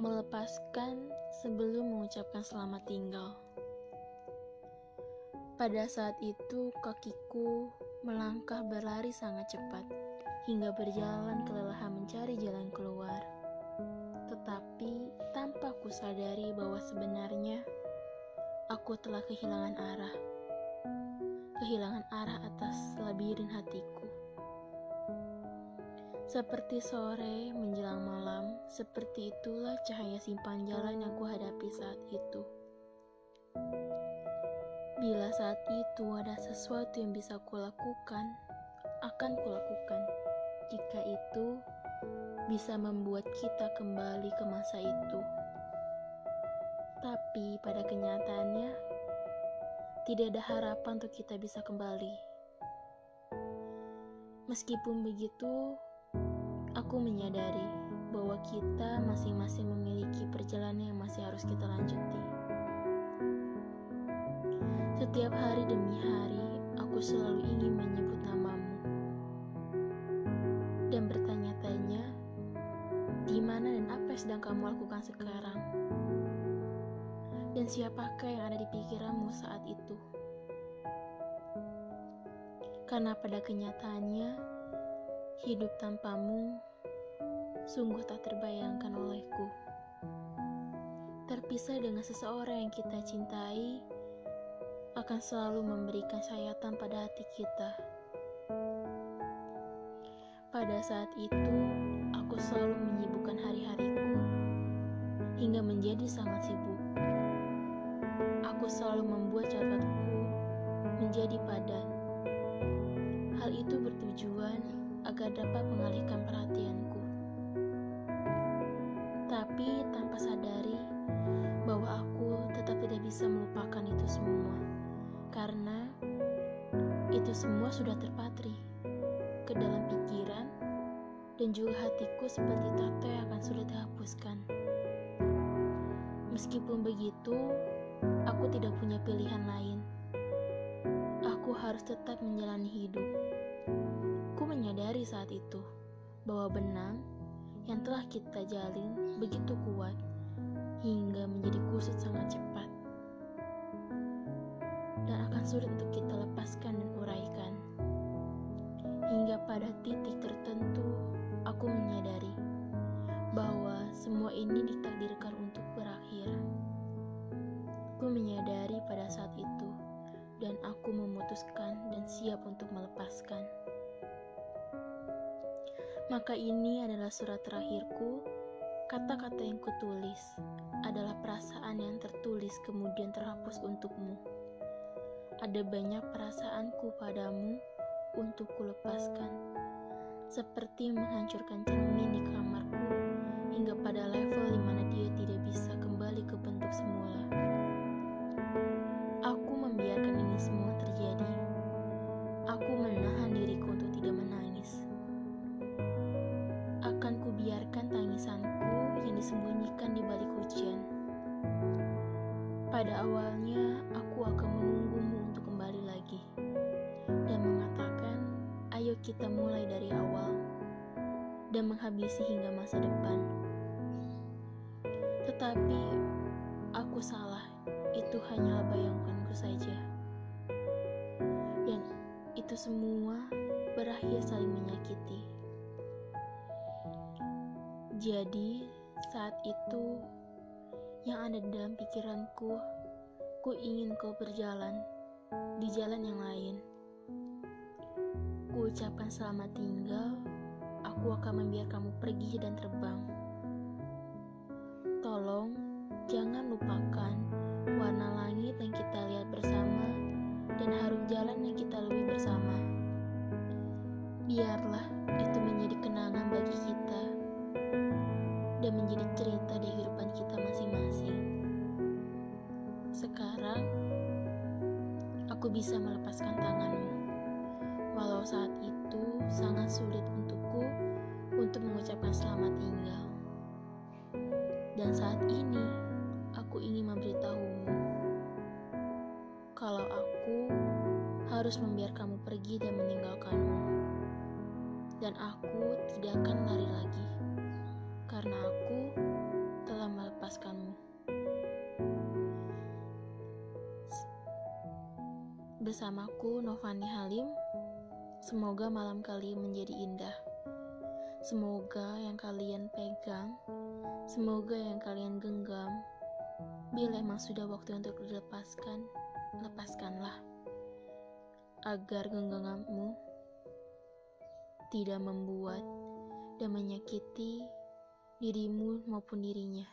melepaskan sebelum mengucapkan selamat tinggal. Pada saat itu, kakiku melangkah berlari sangat cepat hingga berjalan kelelahan mencari jalan keluar. Tetapi tanpa ku sadari bahwa sebenarnya aku telah kehilangan arah. Kehilangan arah atas labirin hatiku. Seperti sore menjelang malam, seperti itulah cahaya simpang jalan yang kuhadapi saat itu. Bila saat itu ada sesuatu yang bisa kulakukan, akan kulakukan. Jika itu bisa membuat kita kembali ke masa itu. Tapi pada kenyataannya, tidak ada harapan untuk kita bisa kembali. Meskipun begitu, Aku menyadari bahwa kita masing-masing memiliki perjalanan yang masih harus kita lanjuti. Setiap hari demi hari, aku selalu ingin menyebut namamu dan bertanya-tanya, di mana dan apa yang sedang kamu lakukan sekarang, dan siapakah yang ada di pikiranmu saat itu. Karena pada kenyataannya, Hidup tanpamu sungguh tak terbayangkan olehku. Terpisah dengan seseorang yang kita cintai akan selalu memberikan sayatan pada hati kita. Pada saat itu, aku selalu menyibukkan hari-hariku hingga menjadi sangat sibuk. Aku selalu membuat catatku menjadi padat. Hal itu bertujuan agar dapat mengalihkan perhatianku. Itu semua sudah terpatri ke dalam pikiran dan juga hatiku seperti tato yang akan sulit dihapuskan. Meskipun begitu, aku tidak punya pilihan lain. Aku harus tetap menjalani hidup menyadari saat itu bahwa benang yang telah kita jalin begitu kuat hingga menjadi kusut sangat cepat dan akan sulit untuk kita lepaskan. Hingga pada titik tertentu, aku menyadari bahwa semua ini ditakdirkan untuk berakhir. Aku menyadari pada saat itu, dan aku memutuskan dan siap untuk melepaskan. Maka ini adalah surat terakhirku. Kata-kata yang kutulis adalah perasaan yang tertulis kemudian terhapus untukmu. Ada banyak perasaanku padamu untuk kulepaskan. Seperti menghancurkan cermin di kamarku hingga pada level di mana dia tidak bisa kembali ke bentuk semula. Aku membiarkan ini semua terjadi. Aku menahan diriku untuk tidak menangis akan kubiarkan tangisanku yang disembunyikan di balik hujan. Pada awalnya, kita mulai dari awal dan menghabisi hingga masa depan." Tetapi aku salah, itu hanyalah bayanganku saja, dan itu semua berakhir saling menyakiti. Jadi, saat itu yang ada dalam pikiranku, ku ingin kau berjalan di jalan yang lain. Ucapkan selamat tinggal, aku akan membiarkan kamu pergi dan terbang. Tolong, jangan lupakan warna langit yang kita lihat bersama dan harum jalan yang kita lalui bersama. Biarlah itu menjadi kenangan bagi kita dan menjadi cerita di kehidupan kita masing-masing. Sekarang, aku bisa melepaskan tanganmu, walau saat itu sangat sulit untukku untuk mengucapkan selamat tinggal. Dan saat ini, aku ingin memberitahumu kalau aku harus membiarkanmu pergi dan meninggalkanmu. Dan aku tidak akan lari lagi karena aku telah melepaskanmu. Bersamaku Novani Halim semoga malam kalian menjadi indah. Semoga yang kalian pegang, semoga yang kalian genggam, bila emang sudah waktu untuk dilepaskan, lepaskanlah. Agar genggamanmu tidak membuat dan menyakiti dirimu maupun dirinya.